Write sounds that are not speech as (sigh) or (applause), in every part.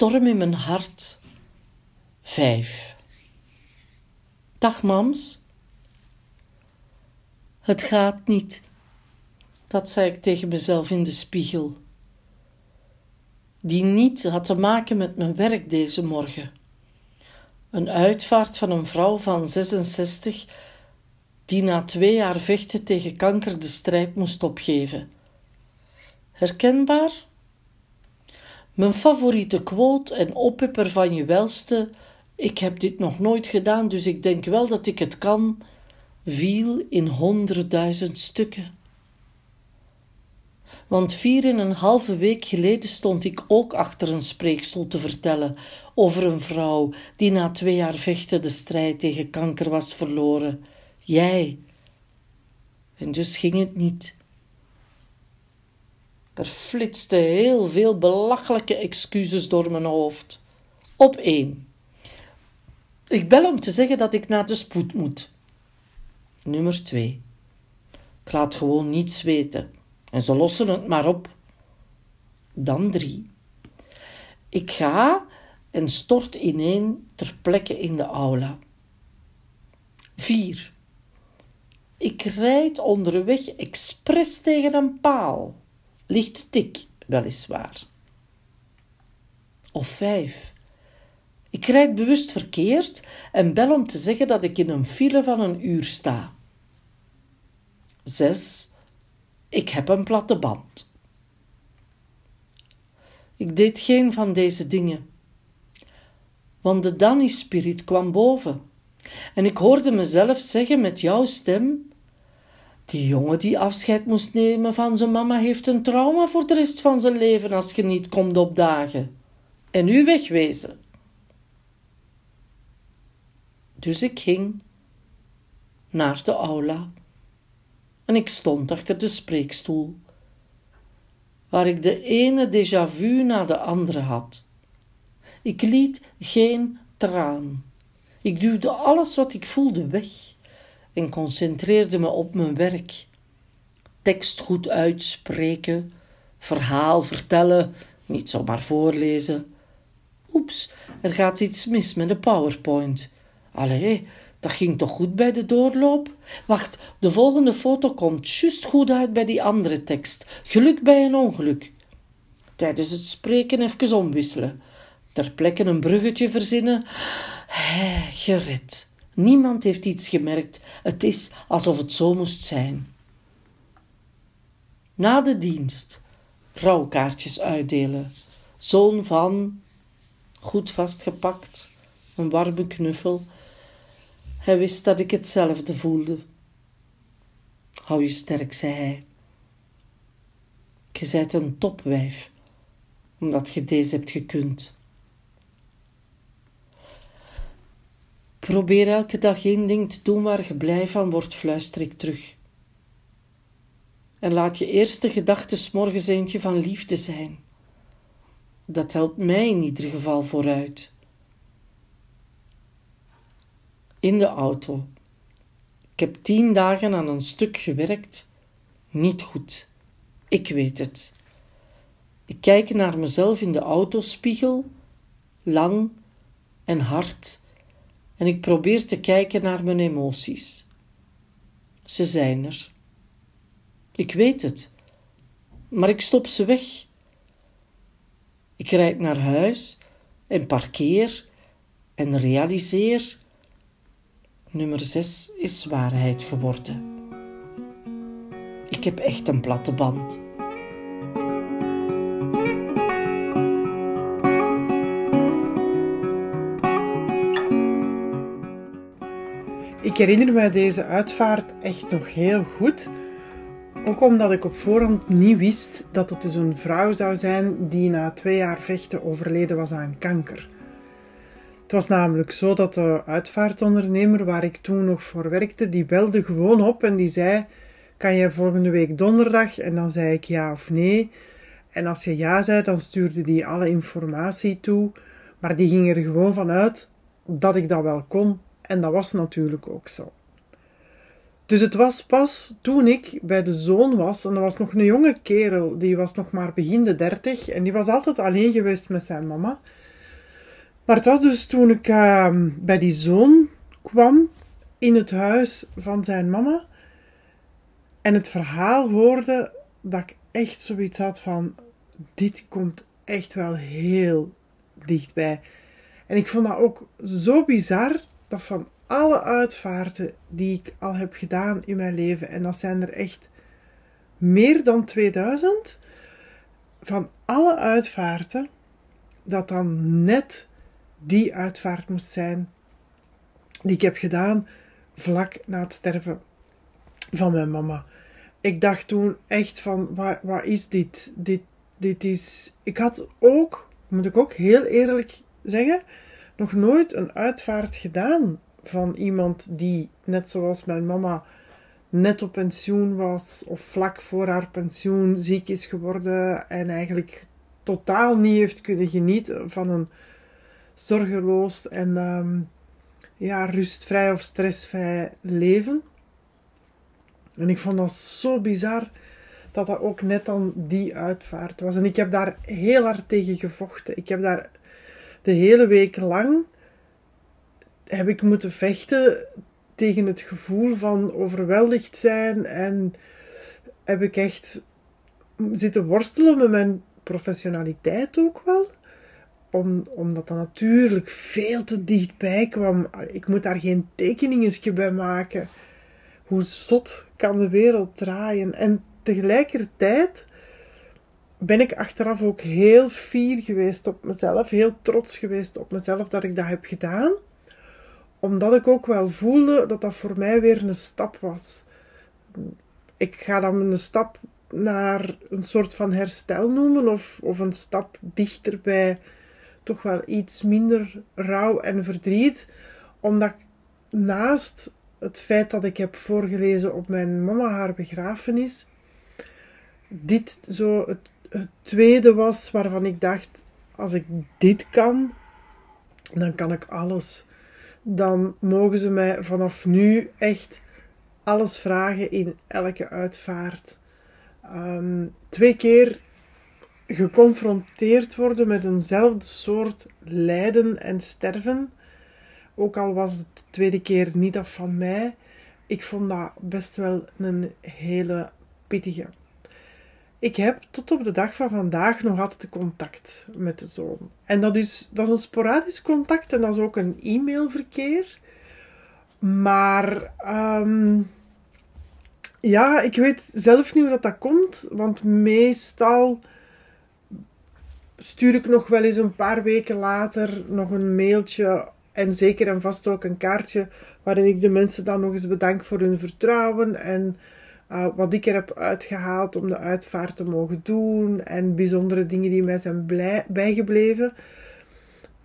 storm in mijn hart. Vijf. Dag, mams. Het gaat niet. Dat zei ik tegen mezelf in de spiegel. Die niet had te maken met mijn werk deze morgen. Een uitvaart van een vrouw van 66 die na twee jaar vechten tegen kanker de strijd moest opgeven. Herkenbaar? Mijn favoriete quote en oppepper van je welste: Ik heb dit nog nooit gedaan, dus ik denk wel dat ik het kan, viel in honderdduizend stukken. Want vier en een halve week geleden stond ik ook achter een spreekstoel te vertellen over een vrouw die na twee jaar vechten de strijd tegen kanker was verloren. Jij. En dus ging het niet. Er flitste heel veel belachelijke excuses door mijn hoofd. Op één. Ik bel om te zeggen dat ik naar de spoed moet. Nummer twee. Ik laat gewoon niets weten. En ze lossen het maar op. Dan drie. Ik ga en stort ineen ter plekke in de aula. Vier. Ik rijd onderweg expres tegen een paal. Lichte tik, weliswaar. Of vijf. Ik rijd bewust verkeerd en bel om te zeggen dat ik in een file van een uur sta. Zes. Ik heb een platte band. Ik deed geen van deze dingen, want de Danny-spirit kwam boven en ik hoorde mezelf zeggen met jouw stem: Die jongen die afscheid moest nemen van zijn mama heeft een trauma voor de rest van zijn leven als je niet komt opdagen. En u wegwezen. Dus ik ging naar de aula en ik stond achter de spreekstoel, waar ik de ene déjà vu na de andere had. Ik liet geen traan. Ik duwde alles wat ik voelde weg en concentreerde me op mijn werk. Tekst goed uitspreken, verhaal vertellen, niet zomaar voorlezen. Oeps, er gaat iets mis met de PowerPoint. Allee, dat ging toch goed bij de doorloop? Wacht, de volgende foto komt juist goed uit bij die andere tekst. Geluk bij een ongeluk. Tijdens het spreken even omwisselen. Ter plekke een bruggetje verzinnen. Hé, gered. Niemand heeft iets gemerkt. Het is alsof het zo moest zijn. Na de dienst rouwkaartjes uitdelen. Zoon van, goed vastgepakt, een warme knuffel hij wist dat ik hetzelfde voelde. Hou je sterk, zei hij. Je zijt een topwijf, omdat je deze hebt gekund. Probeer elke dag één ding te doen waar je blij van wordt, fluister ik terug. En laat je eerste gedachte morgens eentje van liefde zijn. Dat helpt mij in ieder geval vooruit in de auto. Ik heb tien dagen aan een stuk gewerkt. Niet goed. Ik weet het. Ik kijk naar mezelf in de autospiegel, lang en hard, en ik probeer te kijken naar mijn emoties. Ze zijn er. Ik weet het, maar ik stop ze weg. Ik rijd naar huis en parkeer en realiseer Nummer 6 is waarheid geworden. Ik heb echt een platte band. Herinner mij deze uitvaart echt nog heel goed. Ook omdat ik op voorhand niet wist dat het dus een vrouw zou zijn die na twee jaar vechten overleden was aan kanker. Het was namelijk zo dat de uitvaartondernemer waar ik toen nog voor werkte, die belde gewoon op en die zei: Kan je volgende week donderdag? En dan zei ik ja of nee. En als je ja zei, dan stuurde die alle informatie toe. Maar die ging er gewoon vanuit dat ik dat wel kon. En dat was natuurlijk ook zo. Dus het was pas toen ik bij de zoon was, en dat was nog een jonge kerel, die was nog maar begin de dertig, en die was altijd alleen geweest met zijn mama. Maar het was dus toen ik ehm, bij die zoon kwam in het huis van zijn mama en het verhaal hoorde dat ik echt zoiets had van dit komt echt wel heel dichtbij. En ik vond dat ook zo bizar dat van alle uitvaarten die ik al heb gedaan in mijn leven, en dat zijn er echt meer dan 2000, van alle uitvaarten, dat dan net die uitvaart moest zijn die ik heb gedaan vlak na het sterven van mijn mama. Ik dacht toen echt van, wat, wat is dit? dit? Dit is... Ik had ook, moet ik ook heel eerlijk zeggen, nog nooit een uitvaart gedaan van iemand die, net zoals mijn mama, net op pensioen was of vlak voor haar pensioen ziek is geworden en eigenlijk totaal niet heeft kunnen genieten van een zorgeloos en um, ja, rustvrij of stressvrij leven. En ik vond dat zo bizar dat dat ook net dan die uitvaart was. En ik heb daar heel hard tegen gevochten. Ik heb daar de hele week lang heb ik moeten vechten tegen het gevoel van overweldigd zijn en heb ik echt zitten worstelen met mijn professionaliteit ook wel. Om, omdat dat natuurlijk veel te dichtbij kwam. Ik moet daar geen tekeningen bij maken. Hoe zot kan de wereld draaien? En tegelijkertijd ben ik achteraf ook heel fier geweest op mezelf. Heel trots geweest op mezelf dat ik dat heb gedaan. Omdat ik ook wel voelde dat dat voor mij weer een stap was. Ik ga dan een stap naar een soort van herstel noemen. Of, of een stap dichter bij toch wel iets minder rouw en verdriet. Omdat ik naast het feit dat ik heb voorgelezen op mijn mama haar begrafenis, dit zo het, het tweede was waarvan ik dacht, als ik dit kan, dan kan ik alles. Dan mogen ze mij vanaf nu echt alles vragen in elke uitvaart. Ehm, twee keer geconfronteerd worden met eenzelfde soort lijden en sterven. Ook al was het de tweede keer niet af van mij. Ik vond dat best wel een hele pittige. Ik heb tot op de dag van vandaag nog altijd contact met de zoon. En dat is, dat is een sporadisch contact en dat is ook een e-mailverkeer. Maar um, ja, ik weet zelf niet hoe dat, dat komt. Want meestal stuur ik nog wel eens een paar weken later nog een mailtje en zeker en vast ook een kaartje waarin ik de mensen dan nog eens bedank voor hun vertrouwen en uh, wat ik er heb uitgehaald om de uitvaart te mogen doen en bijzondere dingen die mij zijn blij, bijgebleven.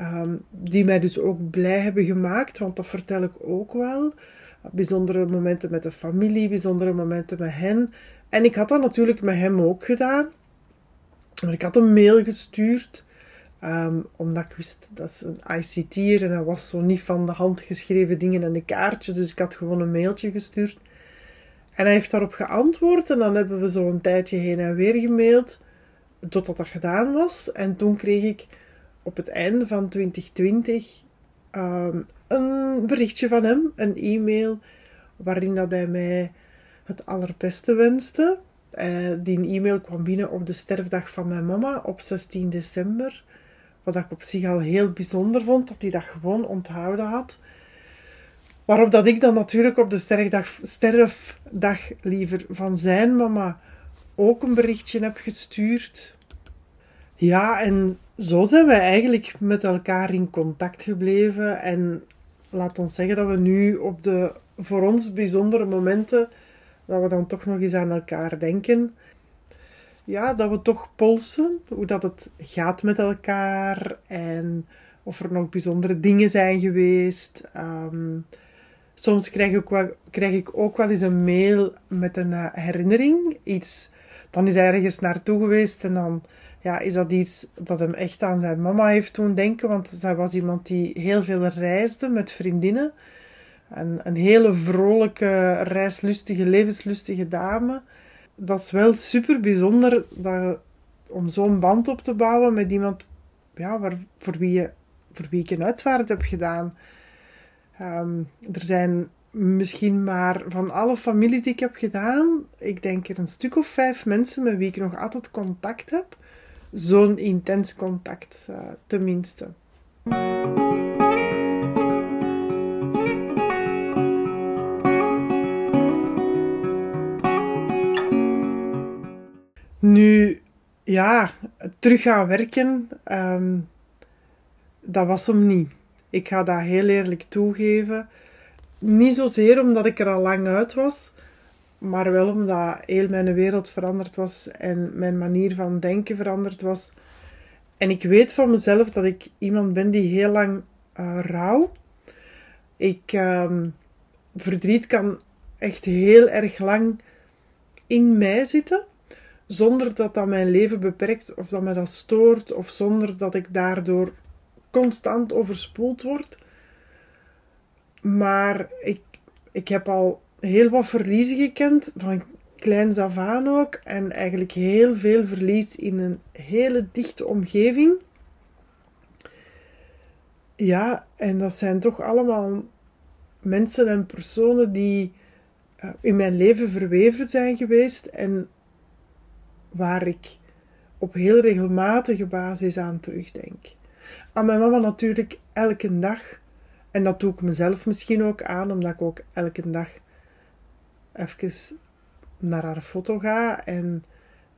Um, die mij dus ook blij hebben gemaakt, want dat vertel ik ook wel. Bijzondere momenten met de familie, bijzondere momenten met hen. En ik had dat natuurlijk met hem ook gedaan. Ik had een mail gestuurd, um, omdat ik wist dat is een ICT'er en hij was zo niet van de hand geschreven dingen en de kaartjes. Dus ik had gewoon een mailtje gestuurd. En hij heeft daarop geantwoord en dan hebben we zo een tijdje heen en weer gemaild, totdat dat gedaan was. En toen kreeg ik op het einde van 2020 um, een berichtje van hem, een e-mail, waarin dat hij mij het allerbeste wenste. Uh, die e-mail kwam binnen op de sterfdag van mijn mama op 16 december. Wat ik op zich al heel bijzonder vond, dat hij dat gewoon onthouden had. Waarop dat ik dan natuurlijk op de sterfdag, sterfdag liever van zijn mama ook een berichtje heb gestuurd. Ja, en zo zijn we eigenlijk met elkaar in contact gebleven. En laat ons zeggen dat we nu op de voor ons bijzondere momenten, dat we dan toch nog eens aan elkaar denken. Ja, dat we toch polsen, hoe dat het gaat met elkaar en of er nog bijzondere dingen zijn geweest. Um, Soms krijg ik, wel, krijg ik ook wel eens een mail met een uh, herinnering. Iets, dan is hij ergens naartoe geweest en dan ja, is dat iets dat hem echt aan zijn mama heeft doen denken. Want zij was iemand die heel veel reisde met vriendinnen. En een hele vrolijke, reislustige, levenslustige dame. Dat is wel super bijzonder dat, om zo'n band op te bouwen met iemand ja, waar, voor wie je voor wie ik een uitvaart heb gedaan. Ehm, er zijn misschien maar van alle families die ik heb gedaan, ik denk er een stuk of vijf mensen met wie ik nog altijd contact heb. Zo'n intens contact, uh, tenminste. Nu, ja, terug gaan werken, ehm, dat was hem niet. Ik ga dat heel eerlijk toegeven. Niet zozeer omdat ik er al lang uit was, maar wel omdat heel mijn wereld veranderd was en mijn manier van denken veranderd was. En ik weet van mezelf dat ik iemand ben die heel lang uh, rouw. Ik, uh, verdriet kan echt heel erg lang in mij zitten, zonder dat dat mijn leven beperkt of dat me dat stoort, of zonder dat ik daardoor constant overspoeld word. Maar ik, ik heb al heel wat verliezen gekend, van kleins af aan ook. En eigenlijk heel veel verlies in een hele dichte omgeving. Ja, en dat zijn toch allemaal mensen en personen die eh, in mijn leven verweven zijn geweest en waar ik op heel regelmatige basis aan terugdenk. Aan mijn mama natuurlijk elke dag. En dat doe ik mezelf misschien ook aan, omdat ik ook elke dag even naar haar foto ga en,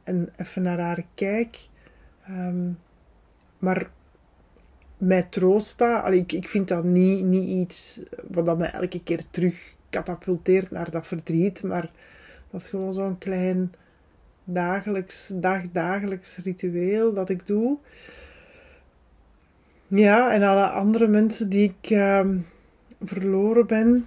en even naar haar kijk. Um, maar mij troosten, allee, ik, ik vind dat niet, niet iets wat dat mij elke keer terug katapulteert naar dat verdriet, maar dat is gewoon zo'n klein dagelijks, dagdagelijks ritueel dat ik doe. Ja, en alle andere mensen die ik uh, verloren ben,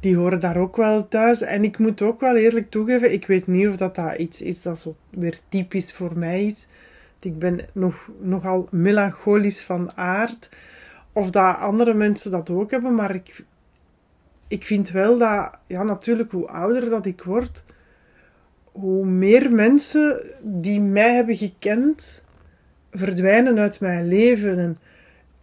die horen daar ook wel thuis. En ik moet ook wel eerlijk toegeven, ik weet niet of dat, dat iets is dat zo weer typisch voor mij is. Ik ben nog, nogal melancholisch van aard. Of dat andere mensen dat ook hebben, maar ik, ik vind wel dat, ja, natuurlijk, hoe ouder dat ik word, hoe meer mensen die mij hebben gekend, verdwijnen uit mijn leven. En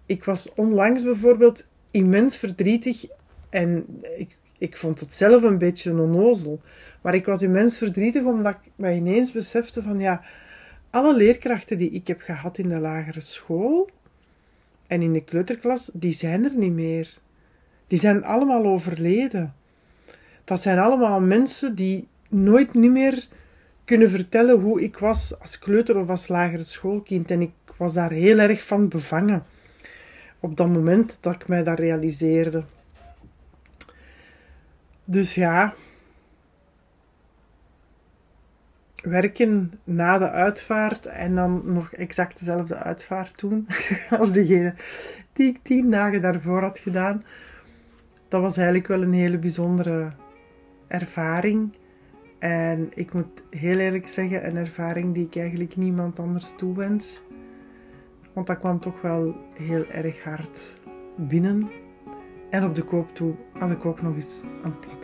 ik was onlangs bijvoorbeeld immens verdrietig en ik, ik vond het zelf een beetje onnozel. Maar ik was immens verdrietig omdat ik me ineens besefte van ja, alle leerkrachten die ik heb gehad in de lagere school en in de kleuterklas, die zijn er niet meer. Die zijn allemaal overleden. Dat zijn allemaal mensen die nooit niet meer kunnen vertellen hoe ik was als kleuter of als lagere schoolkind. En ik was daar heel erg van bevangen. Op dat moment dat ik mij dat realiseerde. Dus ja, werken na de uitvaart en dan nog exact dezelfde uitvaart doen (laughs) als degene die ik tien dagen daarvoor had gedaan. Dat was eigenlijk wel een hele bijzondere ervaring. En ik moet heel eerlijk zeggen, een ervaring die ik eigenlijk niemand anders toewens. Want dat kwam toch wel heel erg hard binnen. En op de koop toe had ik ook nog eens een platte